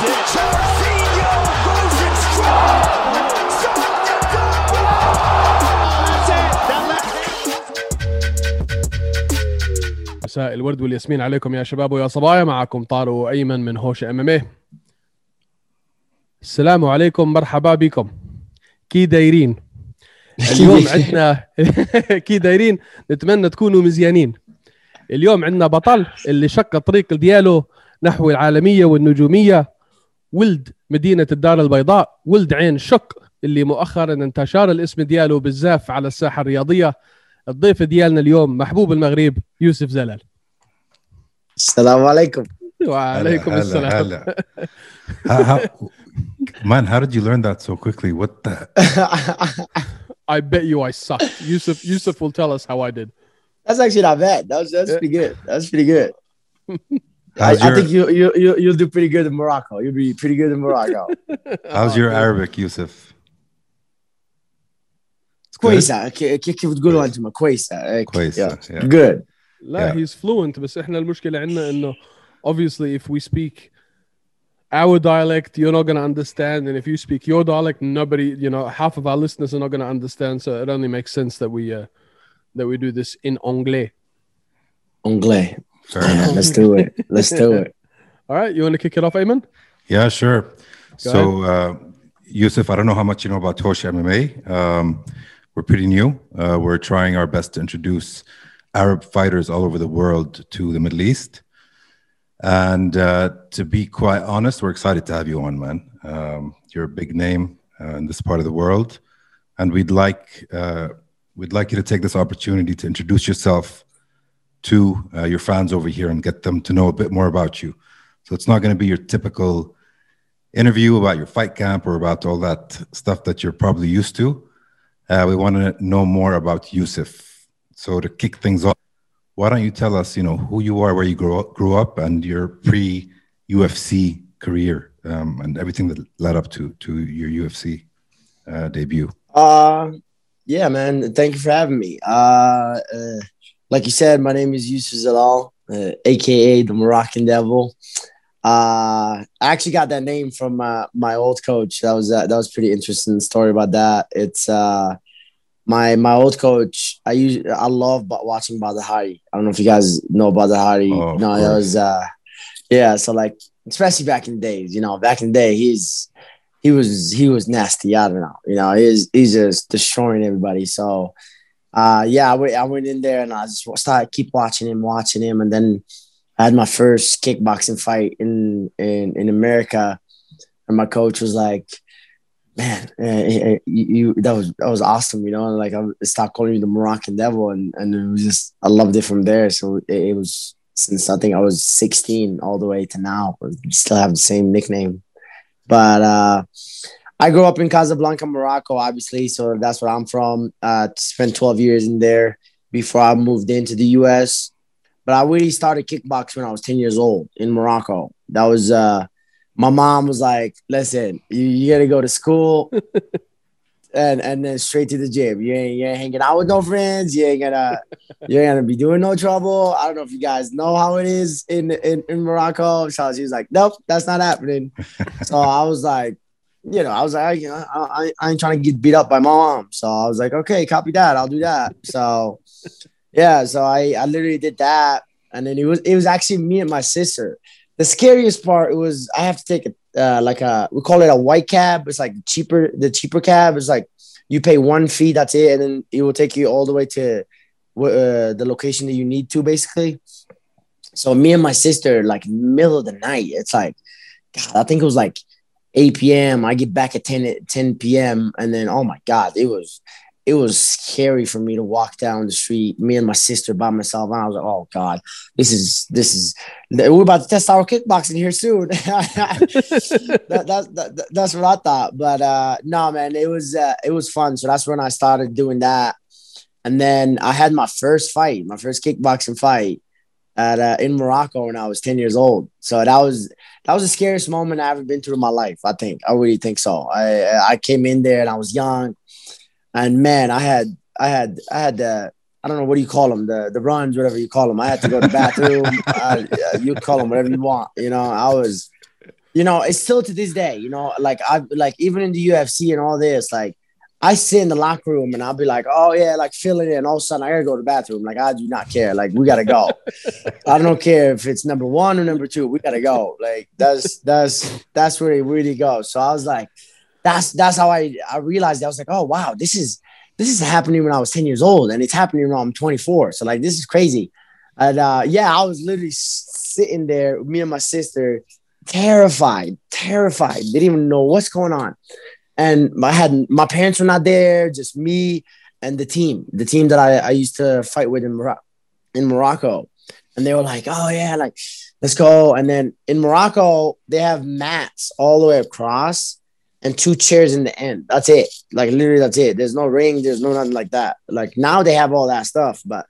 مساء الورد والياسمين عليكم يا شباب ويا صبايا. معكم طارق أيمن من هوش إم إم السلام عليكم مرحبا بكم. كي دايرين؟ اليوم عندنا كي دايرين؟ نتمنى تكونوا مزيانين. اليوم عندنا بطل اللي شق طريق دياله نحو العالمية والنجومية. ولد مدينة الدار البيضاء ولد عين شق اللي مؤخرا انتشر الاسم دياله بالزاف على الساحة الرياضية الضيف ديالنا اليوم محبوب المغرب يوسف زلال السلام عليكم وعليكم هلا- السلام هلا. How- how- man, how did you learn that so quickly? What the? I bet you I suck. Yusuf Yusuf will tell us how I did. That's actually not bad. That was that's pretty good. That's pretty good. I, How's I your, think you you you you'll do pretty good in Morocco. You'll be pretty good in Morocco. how's your Arabic, Yusuf? It's good? كويسة ك- ك- كيف تقولوا انتم كويسة هيك. كويسة, Yeah. yeah. Good. لا Yeah. he's fluent بس احنا المشكلة عندنا انه obviously if we speak our dialect you're not gonna understand and if you speak your dialect nobody you know half of our listeners are not gonna understand so it only makes sense that we uh, that we do this in anglais. Anglais. Fair enough. Let's do it. Let's do it. All right, you want to kick it off, Ayman? Yeah, sure. so, uh, Yusuf, I don't know how much you know about Tosh MMA. Um, we're pretty new. Uh, we're trying our best to introduce Arab fighters all over the world to the Middle East. And uh, to be quite honest, we're excited to have you on, man. Um, you're a big name uh, in this part of the world, and we'd like uh, we'd like you to take this opportunity to introduce yourself to uh, your fans over here and get them to know a bit more about you. So it's not going to be your typical interview about your fight camp or about all that stuff that you're probably used to. Uh, we want to know more about Yusuf. So to kick things off, why don't you tell us, you know, who you are, where you grew up, grew up and your pre-UFC career um, and everything that led up to to your UFC uh, debut. Uh, yeah, man. Thank you for having me. Uh, uh like you said, my name is Yusuf Zalal, uh, aka the Moroccan Devil. Uh, I actually got that name from uh, my old coach. That was uh, that was pretty interesting story about that. It's uh, my my old coach. I use I love watching Badr Hari. I don't know if you guys know Badr Hari. Oh, no, that was uh, yeah. So like, especially back in the days, you know, back in the day, he's he was he was nasty. I don't know. You know, he's he's just destroying everybody. So uh yeah, I went in there and I just started keep watching him, watching him, and then I had my first kickboxing fight in in in America, and my coach was like, "Man, uh, you, you that was that was awesome," you know. And like I stopped calling you the Moroccan Devil, and and it was just I loved it from there. So it, it was since I think I was 16 all the way to now, still have the same nickname. But uh, I grew up in Casablanca, Morocco, obviously. So that's where I'm from. Uh, spent 12 years in there before I moved into the US. But I really started kickbox when I was 10 years old in Morocco. That was uh, my mom was like, listen, you, you gotta go to school and and then straight to the gym. You ain't, you ain't hanging out with no friends. You ain't gonna you ain't gonna be doing no trouble. I don't know if you guys know how it is in in, in Morocco. So she was like, nope, that's not happening. so I was like, you know, I was like, I, I, I ain't trying to get beat up by mom. So I was like, okay, copy that. I'll do that. So yeah, so I, I literally did that. And then it was it was actually me and my sister. The scariest part it was I have to take a uh, like a we call it a white cab. It's like cheaper the cheaper cab. is like you pay one fee, that's it, and then it will take you all the way to uh, the location that you need to, basically. So me and my sister, like middle of the night, it's like, God, I think it was like 8 p.m. I get back at 10 at 10 p.m. and then oh my God, it was it was scary for me to walk down the street, me and my sister by myself. And I was like, oh God, this is this is we're about to test our kickboxing here soon. that, that's that, that's what I thought. But uh no man, it was uh, it was fun. So that's when I started doing that. And then I had my first fight, my first kickboxing fight at uh, in Morocco when I was 10 years old. So that was that was the scariest moment I ever been through in my life. I think I really think so. I I came in there and I was young, and man, I had I had I had the I don't know what do you call them the the runs whatever you call them. I had to go to the bathroom. uh, you call them whatever you want. You know, I was you know, it's still to this day, you know, like I like even in the UFC and all this, like I sit in the locker room and I'll be like, oh yeah, like feeling it, and all of a sudden I gotta go to the bathroom. Like I do not care. Like we gotta go. I don't care if it's number one or number two. We gotta go. Like that's that's that's where it really goes. So I was like, that's that's how I I realized I was like, oh wow, this is this is happening when I was 10 years old and it's happening when I'm 24. So like this is crazy. And uh yeah, I was literally sitting there, me and my sister, terrified, terrified, didn't even know what's going on and I had my parents were not there, just me and the team, the team that I, I used to fight with in Morocco, in Morocco, and they were like, "Oh yeah, like let's go." And then in Morocco, they have mats all the way across and two chairs in the end. That's it. Like literally, that's it. There's no ring. There's no nothing like that. Like now they have all that stuff, but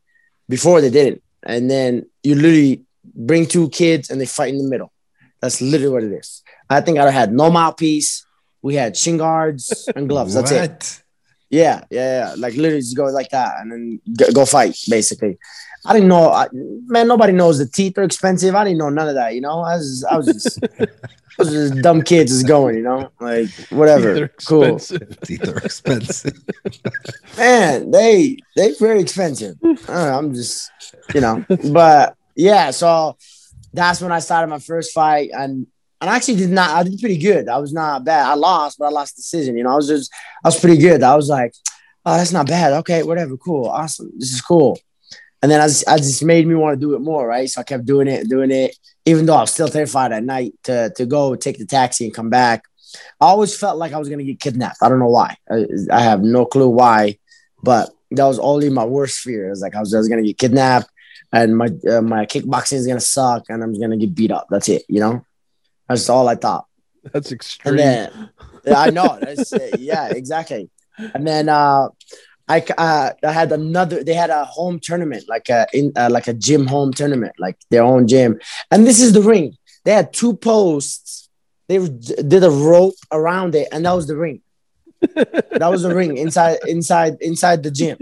before they didn't. And then you literally bring two kids and they fight in the middle. That's literally what it is. I think I had no mouthpiece. We had shin guards and gloves. That's it. Yeah, yeah, yeah. Like literally just go like that and then go, go fight, basically. I didn't know, I, man. Nobody knows the teeth are expensive. I didn't know none of that. You know, I was, I was just, I was just dumb kids just going. You know, like whatever. Teeth cool. Teeth are expensive. man, they they very expensive. I'm just, you know, but yeah. So that's when I started my first fight, and and I actually did not. I did pretty good. I was not bad. I lost, but I lost decision. You know, I was just, I was pretty good. I was like, oh, that's not bad. Okay, whatever, cool, awesome. This is cool. And then I just, I just made me want to do it more, right? So I kept doing it, doing it, even though I was still terrified at night to to go take the taxi and come back. I always felt like I was gonna get kidnapped. I don't know why. I, I have no clue why, but that was only my worst fear. It was like I was, I was gonna get kidnapped, and my uh, my kickboxing is gonna suck, and I'm gonna get beat up. That's it, you know. That's all I thought. That's extreme. Then, yeah, I know. Yeah, exactly. And then uh, I uh, I had another. They had a home tournament, like a in uh, like a gym home tournament, like their own gym. And this is the ring. They had two posts. They did a rope around it, and that was the ring. that was the ring inside inside inside the gym.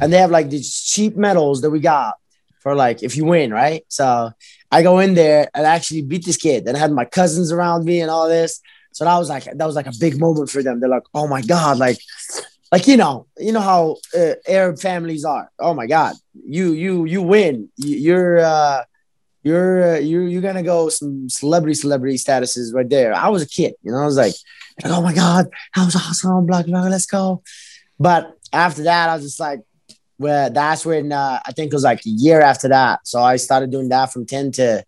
And they have like these cheap medals that we got for like if you win, right? So I go in there and actually beat this kid. And I had my cousins around me and all this. So that was like that was like a big moment for them. They're like, "Oh my god!" Like, like you know, you know how uh, Arab families are. Oh my god, you you you win. You're uh, you're uh, you're you're gonna go some celebrity celebrity statuses right there. I was a kid, you know. I was like, "Oh my god, that was awesome!" Blah blah. Let's go. But after that, I was just like, where that's when uh, I think it was like a year after that. So I started doing that from 10 to,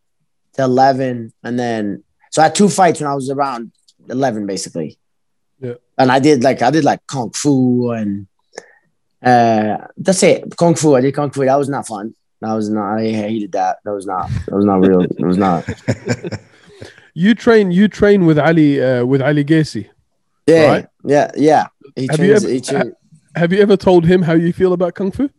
to 11. And then, so I had two fights when I was around 11, basically. Yeah. And I did like, I did like Kung Fu and uh, that's it. Kung Fu. I did Kung Fu. That was not fun. That was not, I hated that. That was not, that was not real. it was not. you train, you train with Ali, uh, with Ali AlQaisi. Yeah. Right? Yeah. Yeah. He Have trains, you ever, have you ever told him how you feel about kung fu?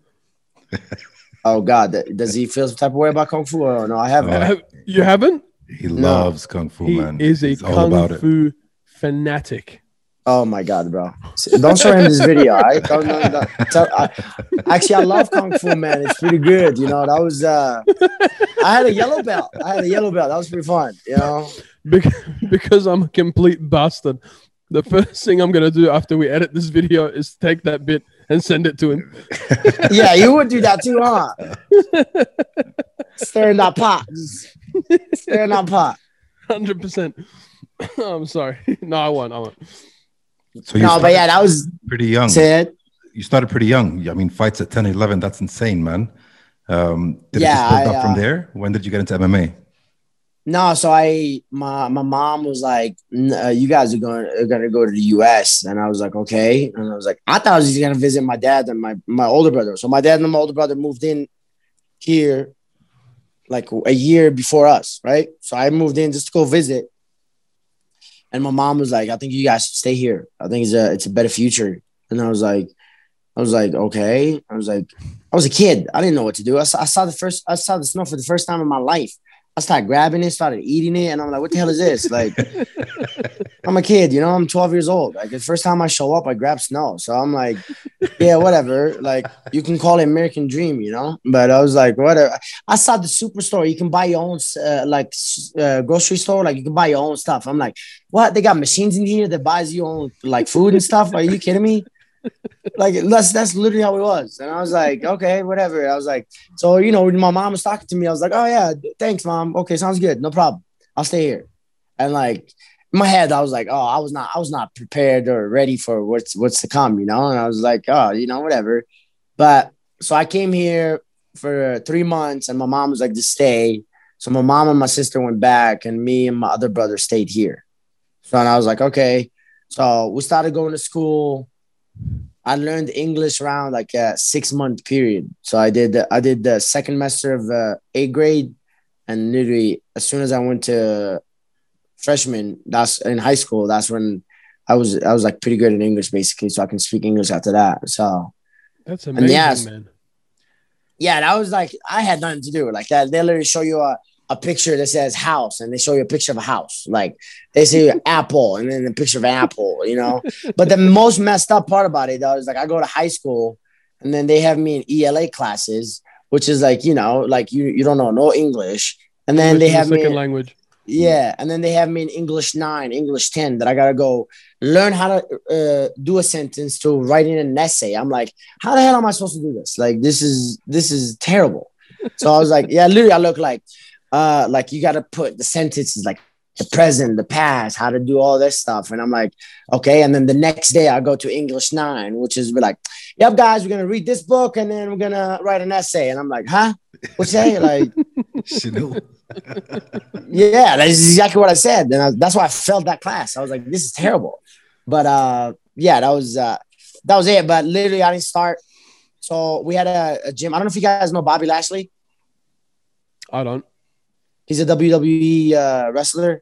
oh God, does he feel some type of way about kung fu? Or no, I haven't. Uh, have, you haven't? He loves no. kung fu, man. he man. Is a He's kung fu fanatic. Oh my god, bro! Don't show him this video. I don't know. Tell, I, actually, I love kung fu, man. It's pretty good. You know, that was. uh I had a yellow belt. I had a yellow belt. That was pretty fun. You know, because, because I'm a complete bastard the first thing I'm gonna do after we edit this video is take that bit and send it to him. yeah, you would do that too, huh? Stirring that pot. Stirring that pot. Hundred percent. I'm sorry. No, I won't. I won't. So no, but yeah, that was pretty young. Said. You started pretty young. I mean, fights at 10, 11, that's insane, man. Um, did yeah, it just build I, up from uh, there? When did you get into MMA? No, so I my my mom was like, uh, "You guys are going are to go to the U.S." and I was like, "Okay," and I was like, "I thought I was just going to visit my dad and my my older brother." So my dad and my older brother moved in here like a year before us, right? So I moved in just to go visit, and my mom was like, "I think you guys should stay here. I think it's a it's a better future." And I was like, I was like, okay. I was like, I was a kid. I didn't know what to do. I I saw the first, I saw the snow for the first time in my life. I started grabbing it, started eating it, and I'm like, what the hell is this? Like, I'm a kid, you know, I'm 12 years old. Like the first time I show up, I grab snow. So I'm like, yeah, whatever. Like you can call it American dream, you know? But I was like, whatever. I saw the superstore. You can buy your own uh, like uh, grocery store. Like you can buy your own stuff. I'm like, what? They got machines in here that buys you own like food and stuff. Are you kidding me? Like that's that's literally how it was. And I was like, okay, whatever. I was like, so you know, my mom was talking to me, I was like, oh yeah, thanks, mom. Okay, sounds good. No problem. I'll stay here. And like in my head, I was like, oh, I was not, I was not prepared or ready for what's what's to come, you know. And I was like, oh, you know, whatever. But so I came here for three months, and my mom was like, to stay. So my mom and my sister went back, and me and my other brother stayed here. So and I was like, okay. So we started going to school. I learned English around like a six month period. So I did the, I did the second semester of uh, eighth grade, and literally as soon as I went to freshman, that's in high school. That's when I was I was like pretty good in English basically, so I can speak English after that. So That's amazing, yes. man. yeah, that was like I had nothing to do. Like that, they literally show you a, a picture that says house, and they show you a picture of a house. Like they say apple, and then a picture of an apple. You know. but the most messed up part about it though is like I go to high school, and then they have me in ELA classes, which is like you know like you you don't know no English, and then English they have me second in- language. yeah, and then they have me in English nine, English ten that I gotta go learn how to uh, do a sentence to write in an essay. I'm like, how the hell am I supposed to do this? Like, this is this is terrible. So I was like, yeah, literally, I look like, uh, like you gotta put the sentences like the present, the past, how to do all this stuff, and I'm like, okay. And then the next day I go to English nine, which is be like, yep, guys, we're gonna read this book and then we're gonna write an essay, and I'm like, huh? What's that? Like. Chanel. Yeah, that's exactly what I said. And I, that's why I failed that class. I was like, this is terrible. But uh, yeah, that was uh, that was it. But literally, I didn't start. So we had a, a gym. I don't know if you guys know Bobby Lashley. I don't. He's a WWE uh, wrestler.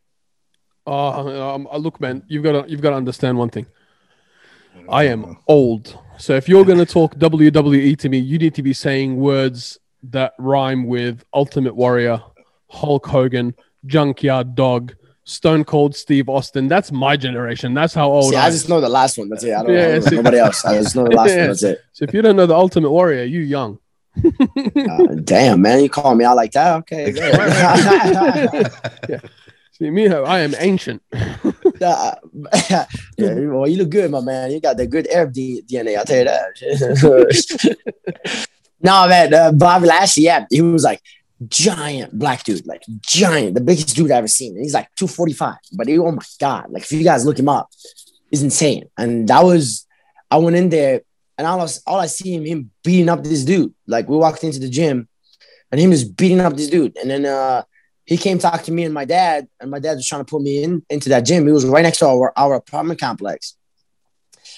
Uh, um, uh, look, man, you've got to you've got to understand one thing. I am old, so if you're going to talk WWE to me, you need to be saying words that rhyme with Ultimate Warrior, Hulk Hogan, Junkyard Dog, Stone Cold Steve Austin. That's my generation. That's how old See, I I just know the last one. That's it. I don't, Yeah, I don't see- know nobody else. I just know the last Yeah. one. That's it. So if you don't know the Ultimate Warrior, you young. Uh, damn, man, you call me out like that? Okay. See me, I am ancient. Yeah, well, you look good, my man. You got the good Arab D- DNA. I'll tell you that. no, man, uh, Bobby Lashley, yeah, he was like giant black dude, like giant, the biggest dude I've ever seen. And He's like 245, but he, oh my God, like if you guys look him up, he's insane. And that was, I went in there and all I, was, all I see him, him beating up this dude. Like we walked into the gym and him just beating up this dude. And then, uh, he came talk to me and my dad, and my dad was trying to put me in into that gym. He was right next to our, our apartment complex.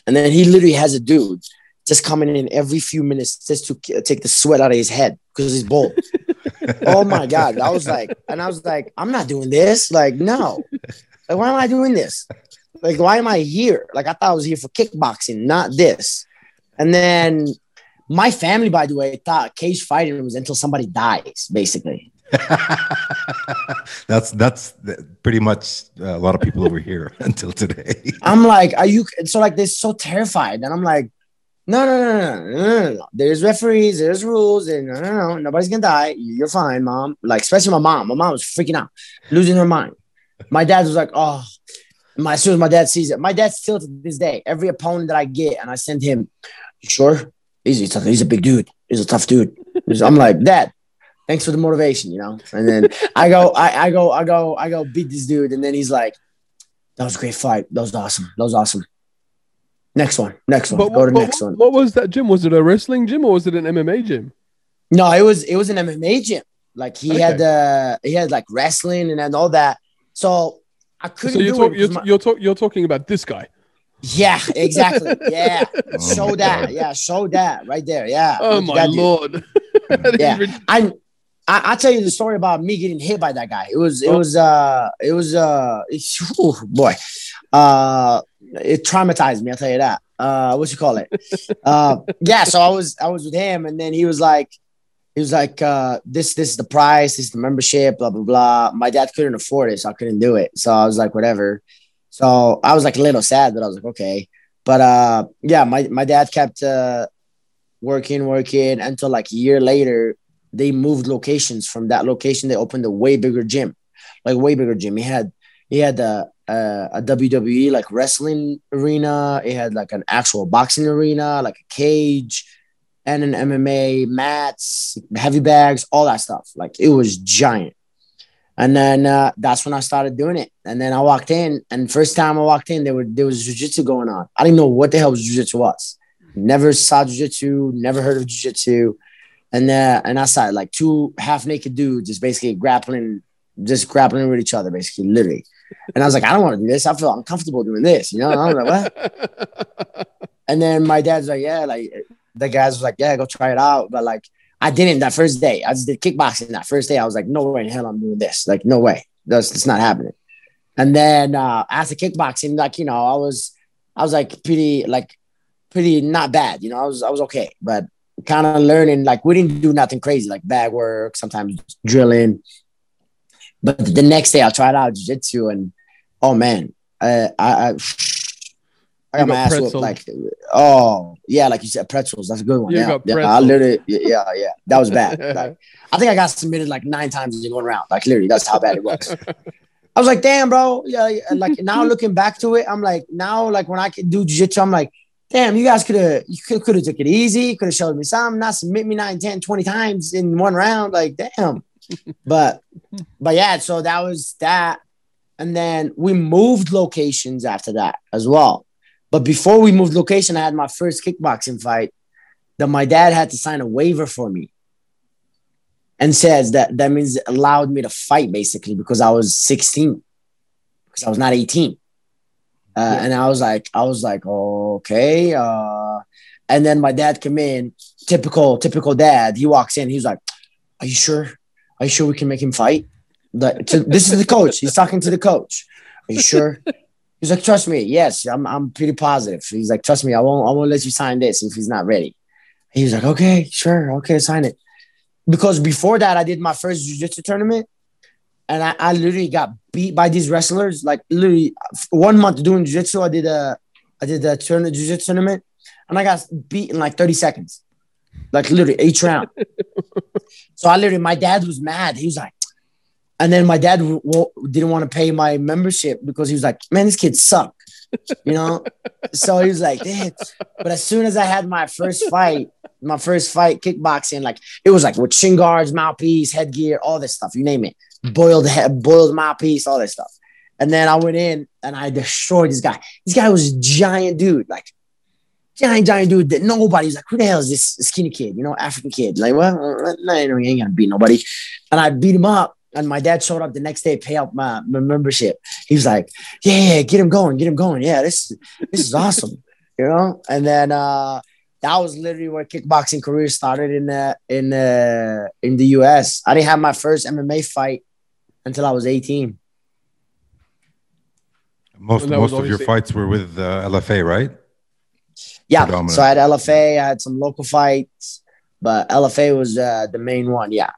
And then he literally has a dude just coming in every few minutes just to take the sweat out of his head because he's bald. oh my God. I was like, and I was like, I'm not doing this. Like, no. Like, why am I doing this? Like, why am I here? Like, I thought I was here for kickboxing, not this. And then my family, by the way, thought cage fighting was until somebody dies, basically. that's that's pretty much uh, a lot of people over here until today. I'm like, are you so like they're so terrified, and I'm like, no, no, no, no, no, no, There's referees, there's rules, and no, no, no, nobody's gonna die. You're fine, mom. Like especially my mom. My mom was freaking out, losing her mind. My dad was like, oh. My, as soon as my dad sees it, my dad still to this day, every opponent that I get and I send him, sure? He's, he's, a, he's a big dude. He's a tough dude. I'm like, Dad, thanks for the motivation, you know. And then I go, I, I go, I go, I go beat this dude, and then he's like, that was a great fight. That was awesome. That was awesome. Next one. Next one. But, Go to but next what, one. what was that gym? Was it a wrestling gym or was it an MMA gym? No, it was it was an MMA gym. Like he Okay. had uh he had like wrestling and, and all that. So I couldn't So you're, do talk, you're, my- you're, talk, you're talking about this guy. Yeah, exactly. Yeah. Oh show that. God. Yeah, show that right there. Yeah. Oh my that lord! Yeah. I I I'll tell you the story about me getting hit by that guy. It was it Oh. was uh it was uh it's, whew, boy. Uh it traumatized me, I'll tell you that. Uh what you call it? uh yeah, so I was I was with him and then he was like he was like uh this this is the price, this is the membership, blah blah blah. My dad couldn't afford it, so I couldn't do it. So I was like, whatever. So I was like a little sad, but I was like, okay. But uh, yeah, my my dad kept uh, working, working until like a year later, they moved locations. From that location, they opened a way bigger gym, like way bigger gym. He had he had a a, a WWE like wrestling arena. It had like an actual boxing arena, like a cage, and an MMA mats, heavy bags, all that stuff. Like it was giant. And then uh, that's when I started doing it. And then I walked in, and first time I walked in, there were there was jujitsu going on. I didn't know what the hell jujitsu was. Never saw jujitsu. Never heard of jujitsu. And uh, and I saw like two half naked dudes just basically grappling, just grappling with each other, basically, literally. And I was like, I don't want to do this. I feel uncomfortable doing this. You know, I was like, what? and then my dad's like, yeah, like the guys was like, yeah, go try it out. But like I didn't that first day. I just did kickboxing that first day. I was like, no way in hell I'm doing this. Like, no way. That's it's not happening. And then uh after kickboxing, like, you know, I was I was like pretty like pretty not bad. You know, I was I was okay, but kind of learning like we didn't do nothing crazy, like bag work, sometimes drilling. But the next day I tried out jiu-jitsu and oh man, I I, I got, You my got ass pretzels. whooped like oh yeah, like you said, pretzels. That's a good one. You yeah, yeah, I literally yeah, yeah. That was bad. Like, I think I got submitted like nine times in one round. Like literally, that's how bad it was. I was like, damn, bro. Yeah, yeah. like now looking back to it, I'm like, now like when I can do jiu-jitsu, I'm like, damn, you guys could have you could have took it easy, could have showed me some, not submit me 9, 10, 20 times in one round. Like, damn. but but yeah, so that was that. And then we moved locations after that as well. But before we moved location, I had my first kickboxing fight that my dad had to sign a waiver for me and says that that means it allowed me to fight basically because I was 16 because I was not 18. Uh, Yeah. And I was like, I was like, okay. Uh, and then my dad came in, typical, typical dad. He walks in, he's like, Are you sure? Are you sure we can make him fight? Like, to, this is the coach. He's talking to the coach. Are you sure? He's like, trust me. Yes, I'm, I'm pretty positive. He's like, trust me. I won't, I won't let you sign this if he's not ready. He was like, okay, sure. Okay, sign it. Because before that, I did my first jiu-jitsu tournament and I, I literally got beat by these wrestlers. Like literally one month doing jiu-jitsu, I did a, I did a tournament, jiu-jitsu tournament and I got beat in like 30 seconds. Like literally each round. so I literally, my dad was mad. He was like, and then my dad w- didn't want to pay my membership because he was like, man, this kid suck, you know? so he was like, damn. But as soon as I had my first fight, my first fight, kickboxing, like it was like with shin guards, mouthpiece, headgear, all this stuff, you name it. Boiled head, boiled mouthpiece, all this stuff. And then I went in and I destroyed this guy. This guy was a giant dude, like giant, giant dude that nobody's like, who the hell is this skinny kid? You know, African kid. Like, well, uh, know, he ain't gonna beat nobody. And I beat him up. And my dad showed up the next day, pay out my, my membership. He was like, yeah, yeah, get him going, get him going. Yeah, this, this is awesome. You know? And then uh that was literally where kickboxing career started in the in the in the US. I didn't have my first MMA fight until I was 18. Most And most of your fights were with uh, LFA, right? Yeah. So I had LFA, I had some local fights, but LFA was uh, the main one. Yeah.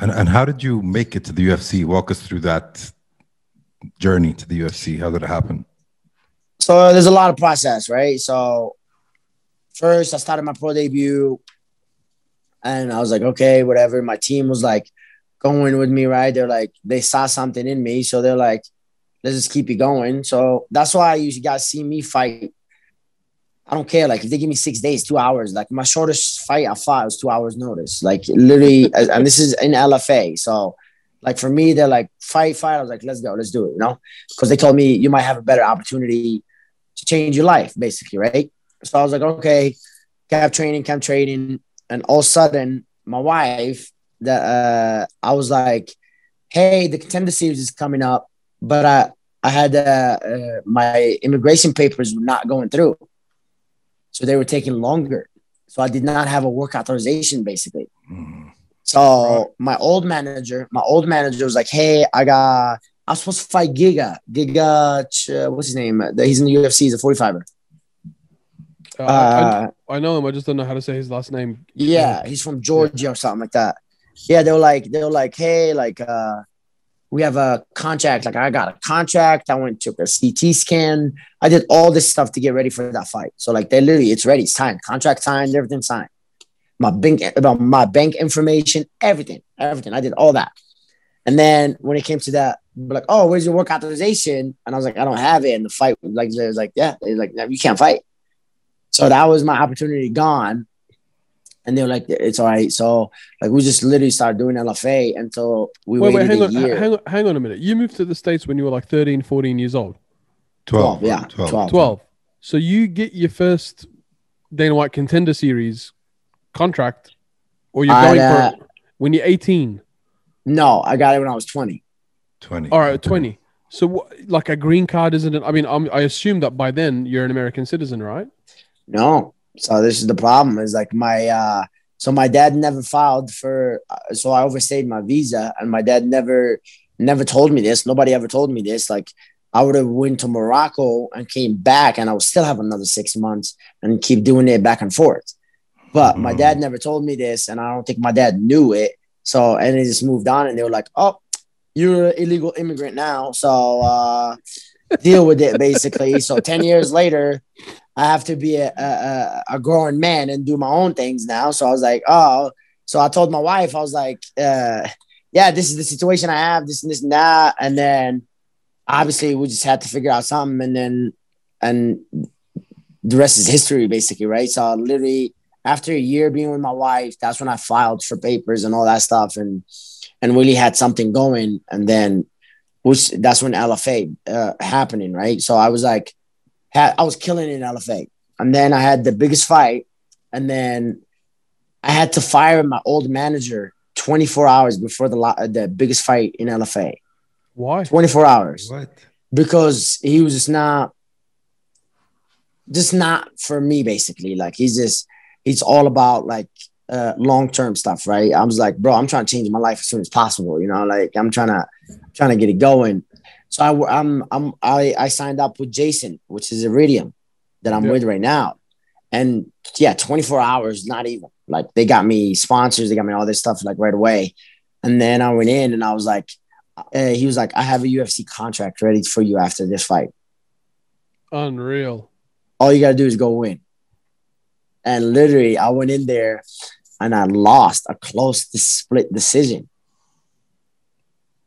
And and how did you make it to the UFC? Walk us through that journey to the UFC. How did it happen? So there's a lot of process, right? So first I started my pro debut and I was like, okay, whatever. My team was like going with me, right? They're like, they saw something in me. So they're like, let's just keep it going. So that's why you guys see me fight. I don't care. Like if they give me six days, two hours, like my shortest fight I fought was two hours notice. Like literally, and this is in LFA. So like for me, they're like, fight, fight. I was like, let's go, let's do it, you know? Because they told me you might have a better opportunity to change your life, basically, right? So I was like, okay, kept training, kept training, and all of a sudden, my wife, that uh, I was like, hey, the contender series is coming up, but I I had uh, uh, my immigration papers were not going through, so they were taking longer. So I did not have a work authorization, basically. Mm. So my old manager, my old manager was like, "Hey, I got. I was supposed to fight Giga. Giga, uh, what's his name? Uh, He's in the UFC. He's a 45er. Uh, Uh, I, I know him. I just don't know how to say his last name. yeah, he's from Georgia or something like that. Yeah, they were like, they were like, hey, like, uh, we have a contract. Like I got a contract. I went took a CT scan. I did all this stuff to get ready for that fight. So like they literally, it's ready, it's signed, contract signed, everything signed. My bank about my bank information, everything, everything. I did all that. And then when it came to that, like, oh, where's your work authorization? And I was like, I don't have it. And the fight was like, was like, yeah, they like, no, you can't fight. So that was my opportunity gone. And they were like, it's all right. So like we just literally started doing LFA until we Wait, wait, waited hang a on, year. hang on, hang on a minute. You moved to the States when you were like 13, 14 years old. 12. 12, yeah, 12. 12. So you get your first Dana White contender series contract, or you're I, going uh, for it when you're 18. No, I got it when I was 20. 20. All right, 20. So, what, like a green card isn't it? I mean, I'm, I assume that by then you're an American citizen, right? No. So this is the problem is like my uh so my dad never filed for uh, so I overstayed my visa and my dad never never told me this. Nobody ever told me this. Like I would have went to Morocco and came back and I would still have another 6 months and keep doing it back and forth. But my Mhm. dad never told me this and I don't think my dad knew it. So and they just moved on and they were like, "Oh, you're an illegal immigrant now." So uh deal with it basically. so 10 years later, I have to be a, a, a grown man and do my own things now. So I was like, oh, so I told my wife, I was like, uh, yeah, this is the situation I have, this and this and that. And then obviously we just had to figure out something and then, and the rest is history basically, right? So literally after a year being with my wife, that's when I filed for papers and all that stuff and, and really had something going. And then, which that's when LFA uh, happening, right? So I was like, had I was killing it in LFA, and then I had the biggest fight, and then I had to fire my old manager 24 hours before the the biggest fight in LFA. Why? 24 hours What? because he was just not, just not for me. Basically, like he's just he's all about like uh, long term stuff, right? I was like, bro, I'm trying to change my life as soon as possible. You know, like I'm trying to trying to get it going. So I, I'm I'm I, I signed up with Jason, which is Iridium, that I'm Yeah. with right now, and yeah, 24 hours, not even like they got me sponsors, they got me all this stuff like right away, and then I went in and I was like, uh, he was like, I have a UFC contract ready for you after this fight. Unreal. All you gotta do is go win. And literally, I went in there and I lost a close to split decision.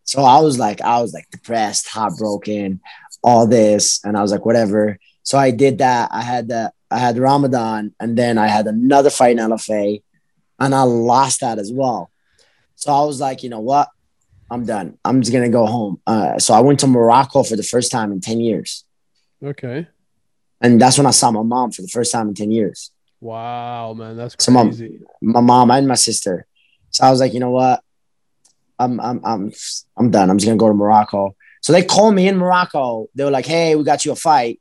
So I was like, I was like depressed, heartbroken, all this, and I was like, whatever. So I did that. I had the I had Ramadan, and then I had another fight in LFA, and I lost that as well. So I was like, you know what? I'm done. I'm just gonna go home. Uh, so I went to Morocco for the first time in ten years, Okay. and that's when I saw my mom for the first time in ten years. Wow, man, that's So, Mom, crazy. my mom and my sister. So I was like, you know what? I'm I'm I'm I'm done. I'm just gonna go to Morocco. So they called me in Morocco. They were like, hey, we got you a fight.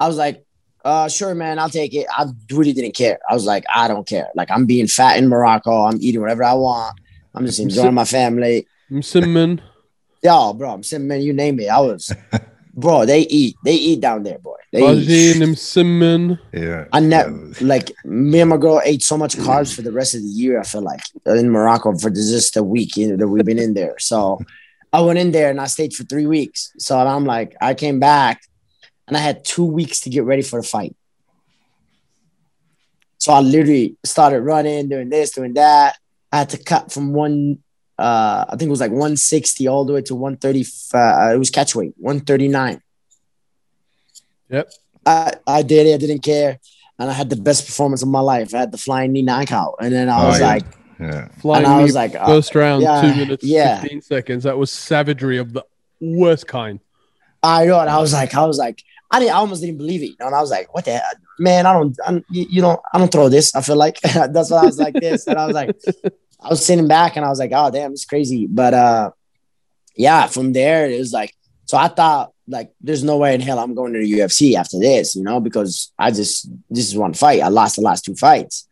I was like, uh, sure, man, I'll take it. I really didn't care. I was like, I don't care. Like I'm being fat in Morocco. I'm eating whatever I want. I'm just enjoying my family. Msimman. Yo, bro, I'm man, you name it. I was, bro. They eat. They eat down there, boy. They Bajin, eat. Msimman. Yeah. I never Yeah. like me and my girl ate so much carbs for the rest of the year. I feel like in Morocco for just a week, you know, that we've been in there. So I went in there and I stayed for three weeks. So I'm like, I came back and I had two weeks to get ready for the fight. So I literally started running, doing this, doing that. I had to cut from one, uh, I think it was like 160 all the way to 130. Uh, it was catch weight, 139. Yep. I, I did it. I didn't care. And I had the best performance of my life. I had the flying knee knockout. And then I Oh, was yeah. like, Yeah. Flying and I was like, uh, first round, yeah, two minutes, yeah. 15 seconds. That was savagery of the worst kind. I know. And I was like, I was like, I didn't, I almost didn't believe it. And I was like, what the hell? man? I don't, I'm, you, know, I don't throw this. I feel like that's what I was like this. And I was like, I was sitting back and I was like, oh damn, it's crazy. But uh, yeah, from there it was like, so I thought like, there's no way in hell I'm going to the UFC after this, you know, because I just this is one fight. I lost the last two fights.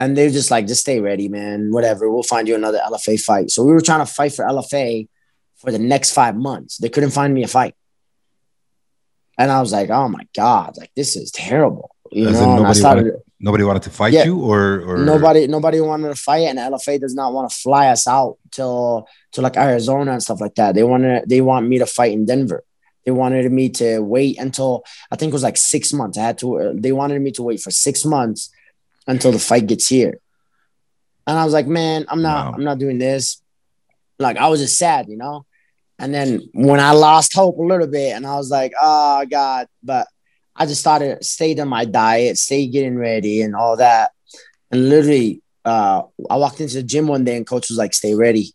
And they're just like, just stay ready, man. Whatever. We'll find you another LFA fight. So we were trying to fight for LFA for the next five months. They couldn't find me a fight. And I was like, oh my God, like this is terrible. You As know, and I started. wanted, nobody wanted to fight Yeah. you, or or Nobody, nobody wanted to fight, and LFA does not want to fly us out till to like Arizona and stuff like that. They wanted, they want me to fight in Denver. They wanted me to wait until I think it was like six months. I had to. uh, They wanted me to wait for six months until the fight gets here, and I was like, man, I'm not, Wow. I'm not doing this. Like I was just sad, you know. And then when I lost hope a little bit, and I was like, oh God, but I just started stayed on my diet, stayed getting ready and all that. And literally, uh, I walked into the gym one day and coach was like, stay ready.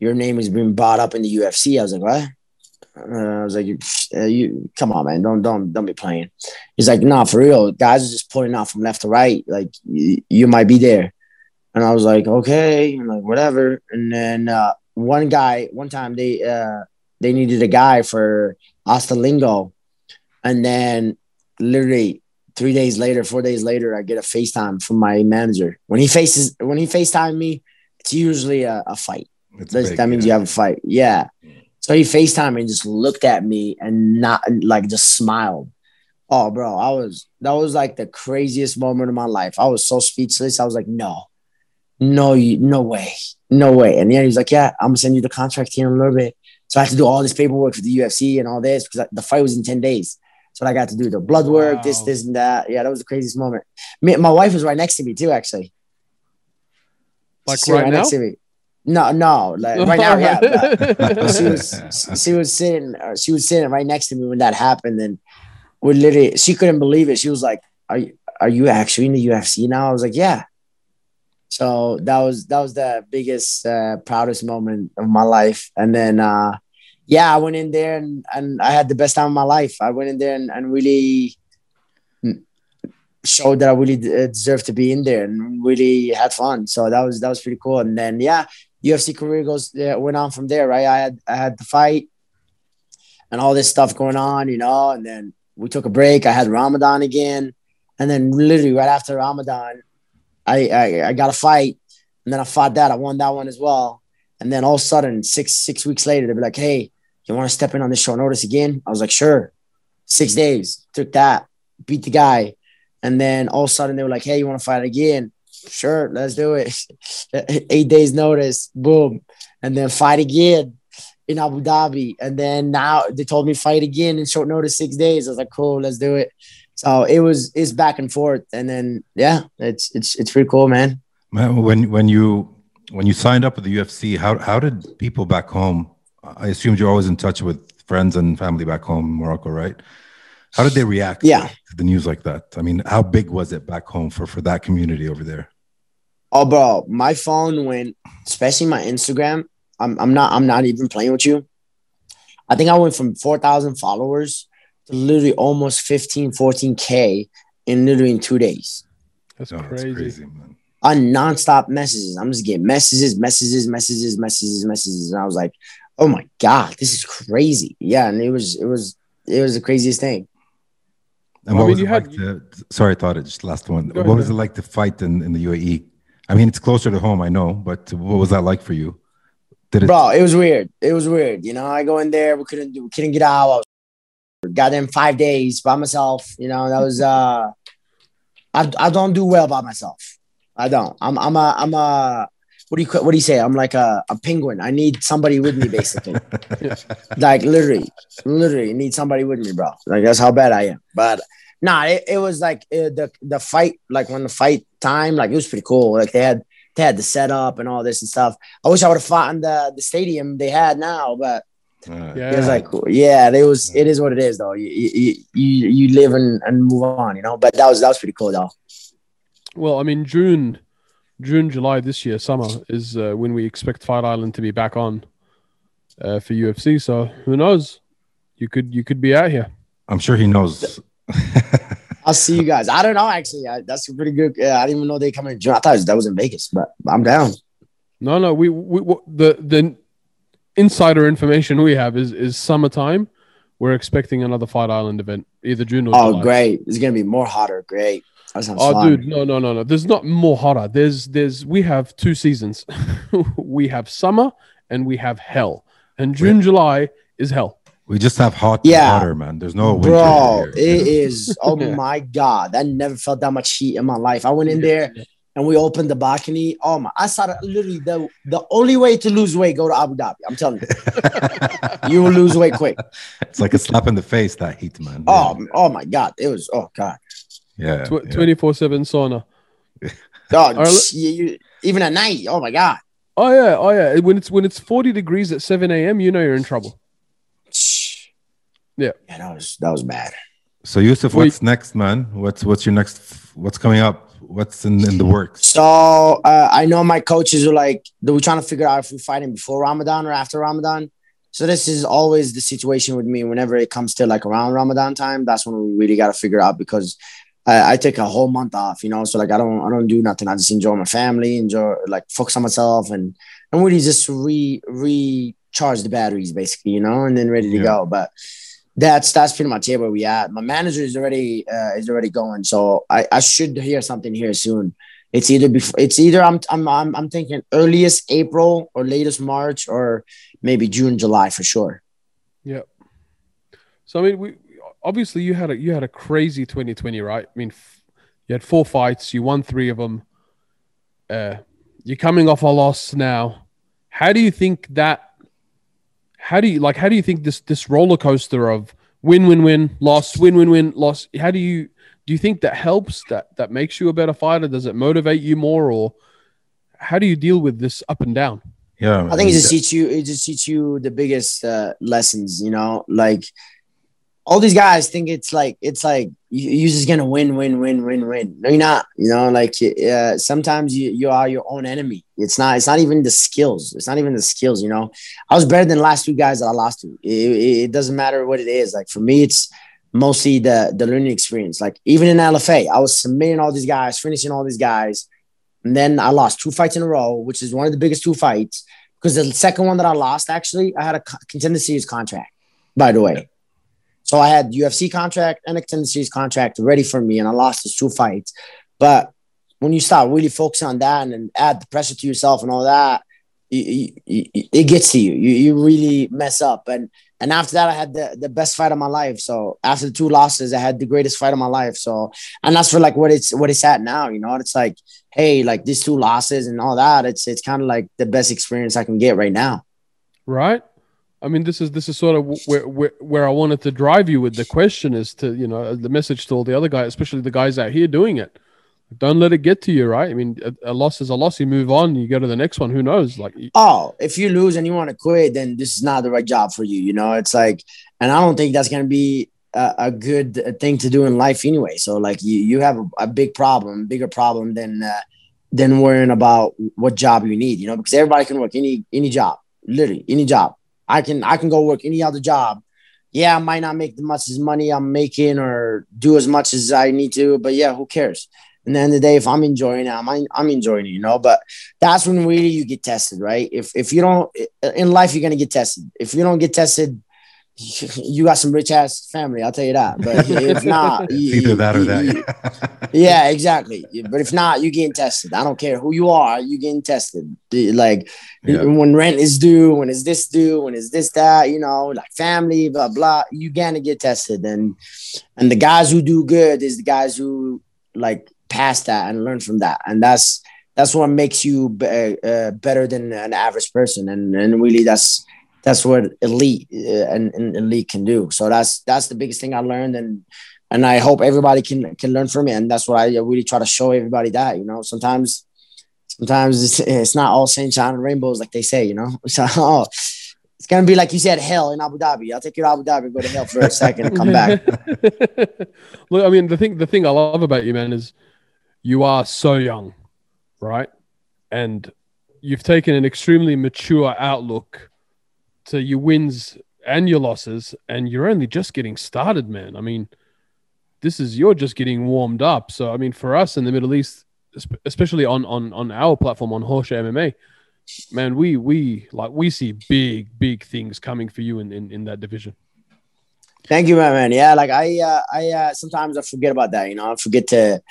Your name has been brought up in the UFC. I was like, what? Uh, I was like, you, you come on, man. Don't, don't, don't be playing. He's like, nah, for real. Guys are just pulling out from left to right. Like you, you might be there. And I was like, okay, like, whatever. And then uh, one guy, one time they uh, they needed a guy for Austin Lingo. And then literally three days later, four days later, I get a FaceTime from my manager. When he faces when he FaceTime me, it's usually a, a fight. Big, that means yeah. you have a fight. Yeah. So he FaceTime and just looked at me and not like just smiled. Oh, bro, I was that was like the craziest moment of my life. I was so speechless. I was like, no, no, you, no way, no way. And then he's like, yeah, I'm gonna send you the contract here in a little bit. So I had to do all this paperwork for the UFC and all this because the fight was in ten days. So I got to do the blood work, this, Wow. this, and that. Yeah, that was the craziest moment. Me, my wife was right next to me too, actually. Like She was right now? next to me. No, no, like right now, yeah. but- she was she was sitting uh, she was sitting right next to me when that happened and we literally she couldn't believe it she was like are you are you actually in the UFC now I was like yeah so that was that was the biggest uh, proudest moment of my life and then uh yeah I went in there and, and I had the best time of my life I went in there and, and really showed that I really deserved to be in there and really had fun so that was that was pretty cool and then yeah UFC career goes uh, went on from there, right? I had I had the fight and all this stuff going on, you know, and then we took a break. I had Ramadan again, and then literally right after Ramadan, I I, I got a fight, and then I fought that. I won that one as well, and then all of a sudden, six six weeks later, they'd be like, "Hey, you want to step in on this short notice again?" I was like, "Sure." Six days took that, beat the guy, and then all of a sudden they were like, "Hey, you want to fight again?" Sure, let's do it. Eight days notice, boom, and then fight again in Abu Dhabi, and then now they told me fight again in short notice, six days. I was like, cool, let's do it. So it was it's back and forth, and then yeah, it's it's it's pretty cool, man. Man, when when you when you signed up with the UFC, how how did people back home? I assumed you're always in touch with friends and family back home in Morocco, right? How did they react Yeah. to the news like that? I mean, how big was it back home for for that community over there? Oh, bro, my phone went, especially my Instagram. I'm I'm not I'm not even playing with you. I think I went from four thousand followers to literally almost 15, 14 k in literally in two days. That's Oh, crazy. man. on nonstop messages. I'm just getting messages, messages, messages, messages, messages, and I was like, "Oh my god, this is crazy!" Yeah, and it was, it was, it was the craziest thing. And Well, what I mean, was it you like to, sorry, I thought it just last one. What ahead, was it like to fight in, in the UAE? I mean, it's closer to home, I know, but what was that like for you? Did it? Bro, it was weird. It was weird. You know, I go in there, we couldn't do, we couldn't get out. I was got them five days by myself. You know, that was uh, I I don't do well by myself. I don't. I'm I'm a I'm a what do you what do you say? I'm like a, a penguin. I need somebody with me, basically. like literally, literally need somebody with me, bro. Like that's how bad I am. But nah, it, it was like uh, the the fight, like when the fight time, like it was pretty cool. Like they had they had the setup and all this and stuff. I wish I would have fought in the the stadium they had now, but Uh, Yeah. it was like yeah, it was it is what it is though. You you you, you live and, and move on, you know. But that was that was pretty cool though. Well, I mean, June, June, July this year, summer is uh, when we expect Fight Island to be back on uh, for UFC. So who knows? You could you could be out here. I'm sure he knows. I'll see you guys. I don't know actually. I, that's a pretty good. Uh, I didn't even know they come in June. I thought that was in Vegas, but I'm down. No, no, we, we, we the the insider information we have is is summertime. We're expecting another Fight Island event, either June or Oh, July. great! It's gonna be more hotter. Great. That sounds Oh, fun. dude, no, no, no, no. There's not more hotter. There's, there's. We have two seasons. we have summer and we have hell. And June, July is hell. We just have hot Yeah. water, man. There's no winter Bro, here. it is. Oh Yeah. my god, I never felt that much heat in my life. I went in there and we opened the balcony. Oh my! I saw that literally the the only way to lose weight go to Abu Dhabi. I'm telling you, you will lose weight quick. it's like a slap in the face that heat, man. Oh, oh my god, it was. Oh god, yeah. 24/7 sauna. oh, right, you, you- even at night. Oh my god. Oh yeah, oh yeah. When it's when it's 40 degrees at 7 a.m., you know you're in trouble. Yeah. yeah, that was that was bad. So Yusuf, Wait. what's next, man? What's what's your next? What's coming up? What's in, in the works? So uh, I know my coaches are like they were trying to figure out if we're fighting before Ramadan or after Ramadan. So this is always the situation with me. Whenever it comes to like around Ramadan time, that's when we really got to figure out because I, I take a whole month off, you know. So like I don't I don't do nothing. I just enjoy my family, enjoy like focus on myself, and and really just re recharge the batteries basically, you know, and then ready to Yeah. go. But that's that's pretty much it where we at. My manager is already uh, is already going, so I, I should hear something here soon. It's either before it's either I'm I'm I'm, I'm thinking earliest April or latest March or maybe June July for sure. Yep. So I mean, we obviously you had a you had a crazy 2020, right? I mean, f- you had four fights, you won three of them. Uh, you're coming off a loss now. How do you think that? How do you like? How do you think this this roller coaster of win win win loss win win win loss? How do you do you think that helps? That that makes you a better fighter? Does it motivate you more, or how do you deal with this up and down? Yeah, I think it just teach you it just teach you the biggest uh, lessons, you know, like all these guys think it's like it's like you, you're just gonna win, win, win, win, win. No, you're not. You know, like uh, sometimes you you are your own enemy. It's not. It's not even the skills. It's not even the skills. You know, I was better than the last two guys that I lost to. It, it, doesn't matter what it is. Like for me, it's mostly the the learning experience. Like even in LFA, I was submitting all these guys, finishing all these guys, and then I lost two fights in a row, which is one of the biggest two fights. Because the second one that I lost, actually, I had a co- contender series contract. By the way, so I had UFC contract and a contender series contract ready for me, and I lost these two fights. But when you start really focusing on that and, and add the pressure to yourself and all that, you, you, it gets to you. you. You really mess up. And and after that, I had the, the best fight of my life. So after the two losses, I had the greatest fight of my life. So and that's for like what it's what it's at now. You know, it's like, hey, like these two losses and all that. It's it's kind of like the best experience I can get right now. right? I mean, this is this is sort of where, where where I wanted to drive you with the question is to you know the message to all the other guys, especially the guys out here doing it. Don't let it get to you, right? I mean, a, a loss is a loss. You move on, you go to the next one. Who knows? Like, oh, if you lose and you want to quit, then this is not the right job for you. You know, it's like, and I don't think that's going to be a, a good thing to do in life anyway. So, like, you, you have a, a big problem, bigger problem than, uh, than worrying about what job you need, you know, because everybody can work any, any job, literally any job. I can, I can go work any other job. Yeah, I might not make the much as money I'm making or do as much as I need to, but yeah, who cares? And then the day, if I'm enjoying it, I'm, I'm enjoying it, you know. But that's when really you get tested, right? If if you don't in life, you're gonna get tested. If you don't get tested, you got some rich ass family. I'll tell you that. But if not, you- either that or you- that. yeah, exactly. But if not, you getting tested. I don't care who you are, you getting tested. Like Yeah. when rent is due, when is this due, when is this that, you know, like family, blah blah. You gonna get tested, and and the guys who do good is the guys who like pass that and learn from that, and that's that's what makes you uh, better than an average person, and and really that's that's what elite uh, and, and elite can do. So that's that's the biggest thing I learned, and and I hope everybody can can learn from it. And that's what I really try to show everybody that you know sometimes sometimes it's, it's not all sunshine and rainbows like they say, you know. So oh, it's gonna be like you said, hell in Abu Dhabi. I'll take you to Abu Dhabi, go to hell for a second, and come back. Look, I mean, the thing the thing I love about you, man, is you are so young, right? And you've taken an extremely mature outlook to your wins and your losses, and you're only just getting started, man. I mean, this is you're just getting warmed up. So, I mean, for us in the Middle East, especially on on on our platform on Horseshoe MMA, man, we we like we see big big things coming for you in in, in that division. Thank you, my man. Yeah, like I, uh, I uh, sometimes I forget about that. You know, I forget to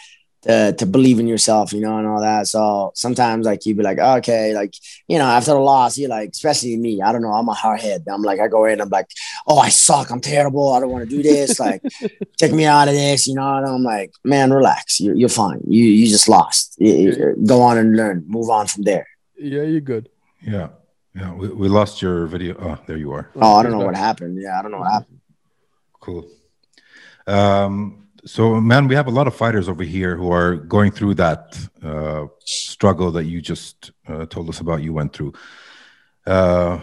to, to believe in yourself, you know, and all that. So sometimes like you'd be like, okay, like, you know, after the loss, you're like, especially me, I don't know, I'm a hard head. I'm like, I go in, I'm like, oh, I suck, I'm terrible, I don't want to do this. Like, take me out of this, you know. And I'm like, man, relax, you're, you're fine. You you just lost. You- you- go on and learn, move on from there. Yeah, you're good. Yeah. Yeah. We, we lost your video. Oh, there you are. Oh, I don't know what happened. Yeah, I don't know what happened. Cool. Um, so, man, we have a lot of fighters over here who are going through that uh, struggle that you just uh, told us about. You went through. Uh,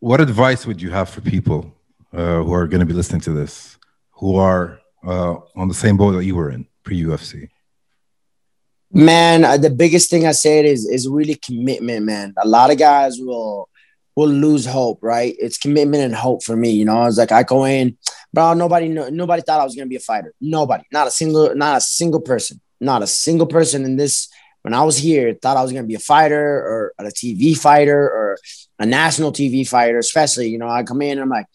what advice would you have for people uh, who are going to be listening to this, who are uh, on the same boat that you were in pre UFC? Man, uh, the biggest thing I said is is really commitment, man. A lot of guys will will lose hope, right? It's commitment and hope for me. You know, I was like, I go in, bro. Nobody, nobody thought I was gonna be a fighter. Nobody, not a single, not a single person, not a single person in this. When I was here, thought I was gonna be a fighter or a TV fighter or a national TV fighter. Especially, you know, I come in and I'm like,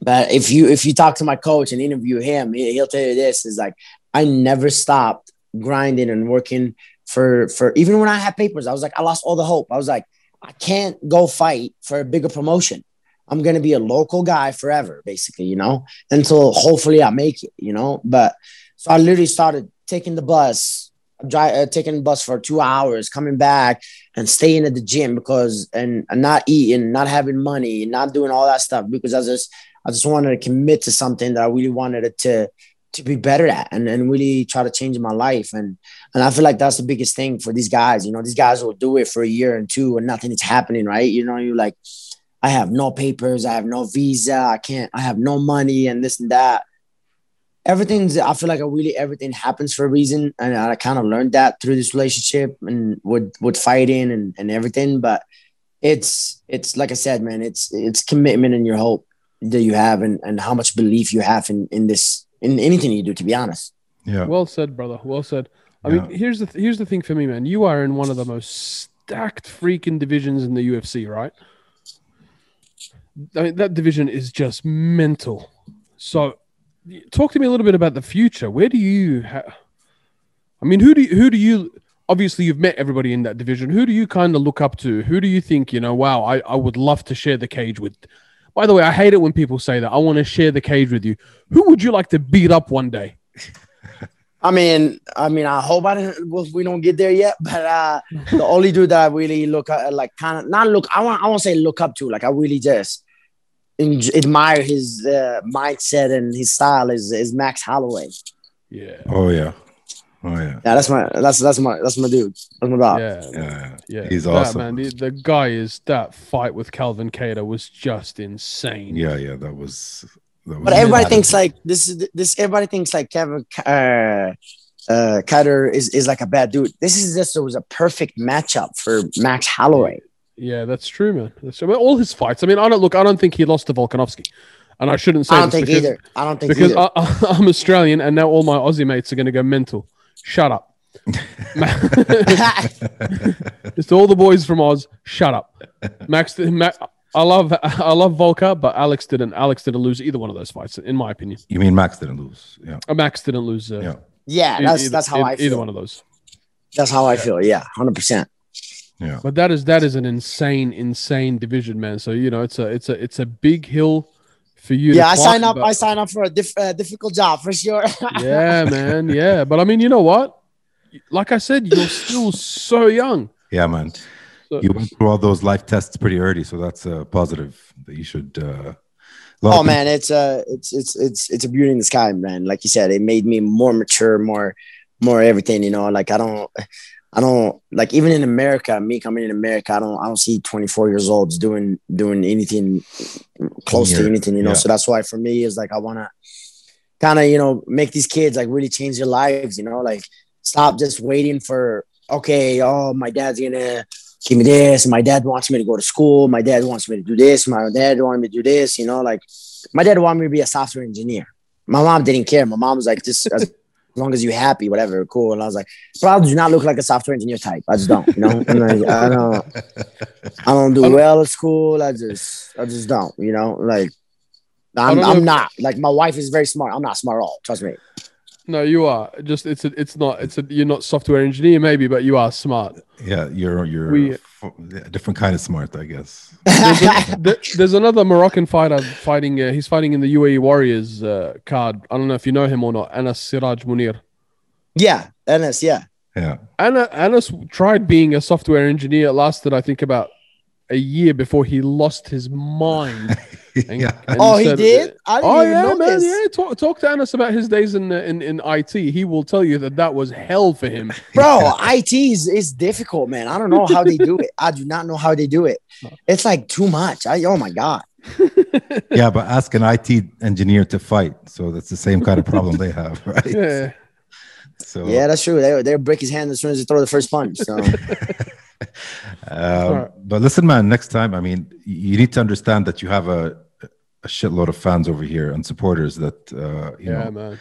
but if you if you talk to my coach and interview him, he'll tell you this is like I never stopped grinding and working for for even when I had papers, I was like, I lost all the hope. I was like, I can't go fight for a bigger promotion. I'm gonna be a local guy forever, basically, you know, until hopefully I make it, you know. But so I literally started taking the bus, dri uh, taking the bus for two hours, coming back and staying at the gym because and, and not eating, not having money, not doing all that stuff because I just I just wanted to commit to something that I really wanted to to be better at and, and really try to change my life. And and I feel like that's the biggest thing for these guys. You know, these guys will do it for a year and two and nothing is happening, right? You know, you're like, I have no papers, I have no visa, I can't, I have no money and this and that. Everything's I feel like I really everything happens for a reason. And I kind of learned that through this relationship and with with fighting and, and everything. But it's it's like I said, man, it's it's commitment and your hope that you have and, and how much belief you have in in this in anything you do, to be honest. Yeah. Well said, brother. Well said. I Yeah. mean, here's the th- here's the thing for me, man. You are in one of the most stacked freaking divisions in the UFC, right? I mean, that division is just mental. So, talk to me a little bit about the future. Where do you? Ha- I mean, who do you, who do you? Obviously, you've met everybody in that division. Who do you kind of look up to? Who do you think you know? Wow, I, I would love to share the cage with. By the way, I hate it when people say that. I want to share the cage with you. Who would you like to beat up one day? I mean, I mean, I hope I didn't, we don't get there yet. But uh, the only dude that I really look at, like, kind of not look. I want. I won't say look up to. Like, I really just en- admire his uh, mindset and his style. Is is Max Holloway? Yeah. Oh, yeah. Oh, yeah. Yeah, that's my. That's that's my. That's my dude. That's my dog. Yeah, Yeah. yeah, He's that, awesome. man. The, the guy is that fight with Calvin Kattar was just insane. Yeah. Yeah. That was. That was But everybody mad. thinks like this is this. Everybody thinks like Kevin uh, uh, Kattar is is like a bad dude. This is just it was a perfect matchup for Max Holloway. Yeah, that's true, man. That's true. I mean, all his fights. I mean, I don't look. I don't think he lost to Volkanovski, and I shouldn't say I don't this think because, either. I don't think because either. I, I'm Australian, and now all my Aussie mates are going to go mental. Shut up. Just all the boys from Oz. Shut up. Max. Ma- I love. I love Volka, but Alex didn't. Alex didn't lose either one of those fights, in my opinion. You mean Max didn't lose? Yeah. Uh, Max didn't lose. Uh, Yeah. yeah, that's either, that's how I either one of those. That's how I feel. Yeah, hundred percent. Yeah. But that is that is an insane, insane division, man. So you know, it's a it's a it's a big hill for you. Yeah, to I climb, sign up. but- I sign up for a diff, uh, difficult job for sure. yeah, man. Yeah, but I mean, you know what? Like I said, you're still so young. Yeah, man. So- You went through all those life tests pretty early, so that's a positive that you should. Uh, oh of man, it's uh it's it's it's it's a beauty in the sky, man. Like you said, it made me more mature, more more everything. You know, like I don't. I don't like even in America. Me coming in America, I don't. I don't see 24 years olds doing doing anything close to anything. You know, yeah. so that's why for me is like I want to kind of you know make these kids like really change their lives. You know, like stop just waiting for okay. Oh, my dad's gonna give me this. My dad wants me to go to school. My dad wants me to do this. My dad wanted me to do this. You know, like my dad wanted me to be a software engineer. My mom didn't care. My mom was like, just as long as you're happy, whatever, cool. And I was like, bro, I do not look like a software engineer type. I just don't, you know. Like, I don't, I don't do well at school. I just, I just don't, you know. Like, I'm, I'm not. Like, my wife is very smart. I'm not smart at all. Trust me. No, you are. Just it's a, it's not. It's a. You're not software engineer, maybe, but you are smart. Yeah, you're you're We- f- a different kind of smart, I guess. There's, a- th- there's another Moroccan fighter fighting. Uh, he's fighting in the UAE Warriors uh, card. I don't know if you know him or not. Anas Siraj Mounir. yeah, NS, yeah. Yeah. Anna, Anas tried being a software engineer. It lasted, I think, about a year before he lost his mind. And- yeah. and Oh, he said- did? I didn't Oh even yeah, know man. Yeah, talk talk to Anas about his days in, in in IT. He will tell you that that was hell for him. Bro, IT is, is difficult, man. I don't know how they do it. I do not know how they do it. It's like too much. I oh my god. yeah, but ask an IT engineer to fight. So that's the same kind of problem they have, right? Yeah. So Yeah, that's true. They they break his hand as soon as he throw the first punch. So Um, But listen, man, next time, I mean, you need to understand that you have a, a shitload of fans over here and supporters that, uh, you Yeah, know, man.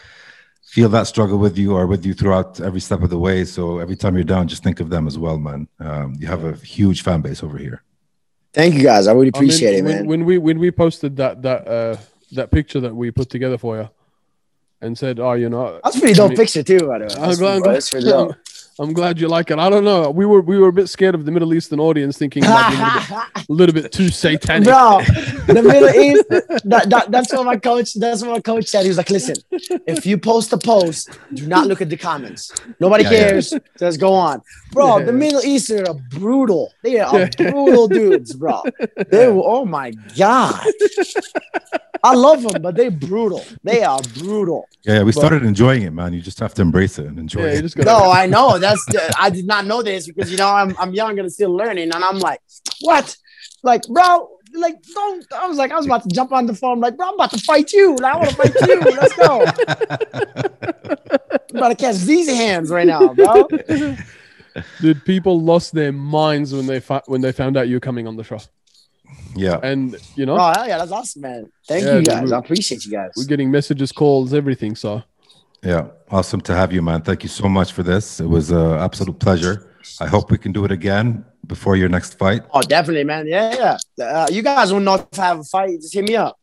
feel that struggle with you or with you throughout every step of the way. So every time you're down, just think of them as well, man. Um, you have a huge fan base over here. thank you guys. I really I mean, appreciate it, when, man. When we when we posted that that uh that picture that we put together for you, and said, "Oh, you know, That's a pretty dope I mean- picture too, by the way. I'm glad, I'm, bro, that's glad, pretty dope. I'm glad you like it. I don't know. We were we were a bit scared of the Middle Eastern audience, thinking it a little bit, a little bit too satanic. Bro, the Middle East. That, that, that's what my coach. That's what my coach said. He was like, "Listen, if you post a post, do not look at the comments. Nobody Yeah, yeah. cares. Just go on, bro. Yeah. The Middle Eastern are brutal. They are Yeah. brutal dudes, bro. They were. Oh my god. I love them, but they're brutal. They are brutal. Yeah, yeah, we started enjoying it, man. You just have to embrace it and enjoy Yeah, it. No, I know. That's I did not know this because you know I'm I'm young and still learning, and I'm like, what? Like, bro, like don't. I was like, I was about to jump on the phone, like, bro, I'm about to fight you. Like, I want to fight you. Let's go. I'm about to catch these hands right now, bro. dude. People lost their minds when they fa- when they found out you were coming on the show, yeah. and you know Oh yeah, that's awesome, man. Thank Yeah, you guys. we- I appreciate you guys. we're getting messages, calls, everything. So Yeah, awesome to have you, man. Thank you so much for this. It was an absolute pleasure. I hope we can do it again before your next fight. Oh, definitely, man. Yeah, yeah. Uh, you guys will not have a fight. Just hit me up.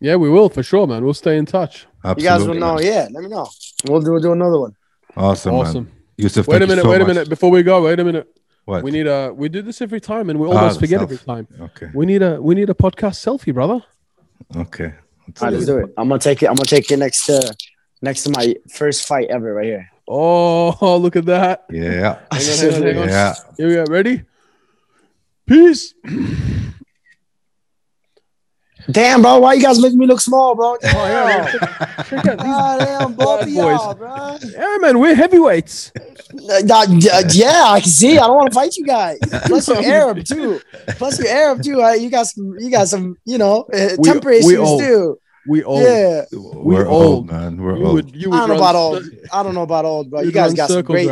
yeah, we will for sure, man. We'll stay in touch. Absolutely, You guys will know. Yeah, let me know. We'll do, we'll do another one. Awesome, Awesome. man. Yusuf, Wait a minute. so wait a minute. Before we go, wait a minute. What? We need a. We do this every time, and we Ah, almost the forget self- every time. Okay. We need a. We need a podcast selfie, brother. Okay. Let's All right, do let's it. do it. I'm gonna take it. I'm gonna take it next to next to my first fight ever, right here. Oh, look at that. Yeah. Hang on, hang on, hang on. Yeah. Here we go. Ready? Peace. Damn, bro, why you guys making me look small, bro? Oh, yeah. Damn. Check out these Ah, damn, both of boys. y'all, bro. Yeah, man, we're heavyweights. Uh, uh, yeah, I can see. I don't want to fight you guys. Plus, you're Arab too. Plus, you're Arab too. Uh, you got some. You got some. You know, uh, temper we issues old. too. We old. Yeah, We're old. old, man. We're You old. would. You I don't know about old. I don't know about old, but You guys got some great.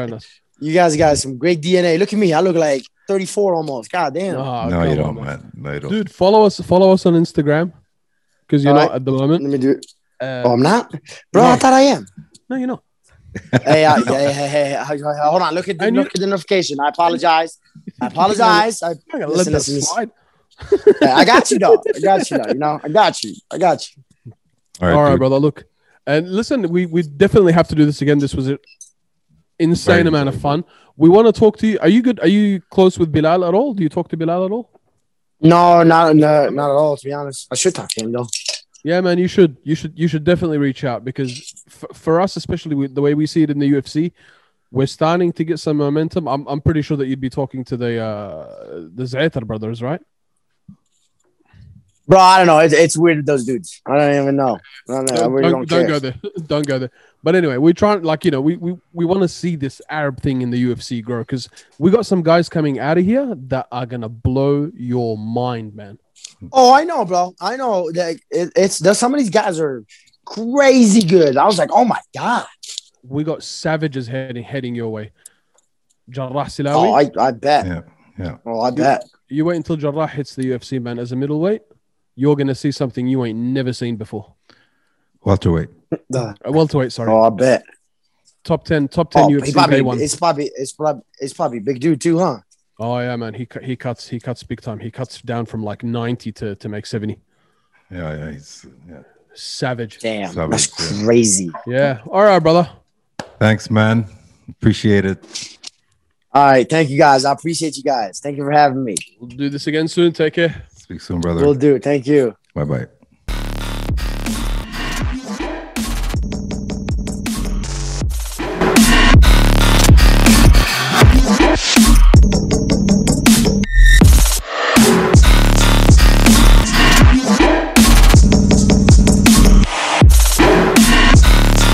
You guys got some great DNA. Look at me. I look like 34 almost. God damn. No, you don't, man. man. No, you don't. Dude, follow us. Follow us on Instagram because you're All not right. at the moment. Let me do it. Uh, Oh, I'm not, bro. I thought I am. no, you're not. hey, uh, hey, hey, hey, hey, hey, hold on. Look at the And you- look at the notification. I apologize. I apologize. I, I gotta listen, let that listen, listen. slide. Yeah, I got you, though. I got you, though. You know, I got you. I got you. All right, All right, brother. Look, and listen, we we definitely have to do this again. This was an insane Very amount of fun. We want to talk to you. Are you good? Are you close with Bilal at all? Do you talk to Bilal at all? No, not no, not at all. To be honest, I should talk to him though. Yeah, man, you should. You should. You should definitely reach out because f- for us, especially with the way we see it in the UFC, we're starting to get some momentum. I'm I'm pretty sure that you'd be talking to the uh the Zaitar brothers, right? Bro, I don't know. It's, it's weird with those dudes. I don't even know. I don't know. I really don't, don't care. go there. don't go there. But anyway, we're trying like you know we we, we want to see this Arab thing in the UFC grow because we got some guys coming out of here that are gonna blow your mind, man. Oh, I know, bro. I know that it, it's there's some of these guys are crazy good. I was like, oh my god. We got savages heading heading your way. Jarrah Oh, I, I bet. Yeah. Yeah. Oh, I bet. you wait until Jarrah hits the UFC, man. As a middleweight, you're gonna see something you ain't never seen before. Welterweight. Uh, welterweight, sorry. Oh, I bet. top ten, top ten Oh, he UFC probably, one. it's probably it's probably it's probably big dude too, huh? Oh yeah, man. He he cuts he cuts big time. He cuts down from like ninety to to make seventy. Yeah. Yeah. He's, yeah. Savage. Damn, Savage, that's yeah. crazy. Yeah. All right, brother. Thanks, man. Appreciate it. All right, thank you guys. I appreciate you guys. Thank you for having me. We'll do this again soon. Take care. Speak soon, brother. We'll do. Thank you. Bye bye.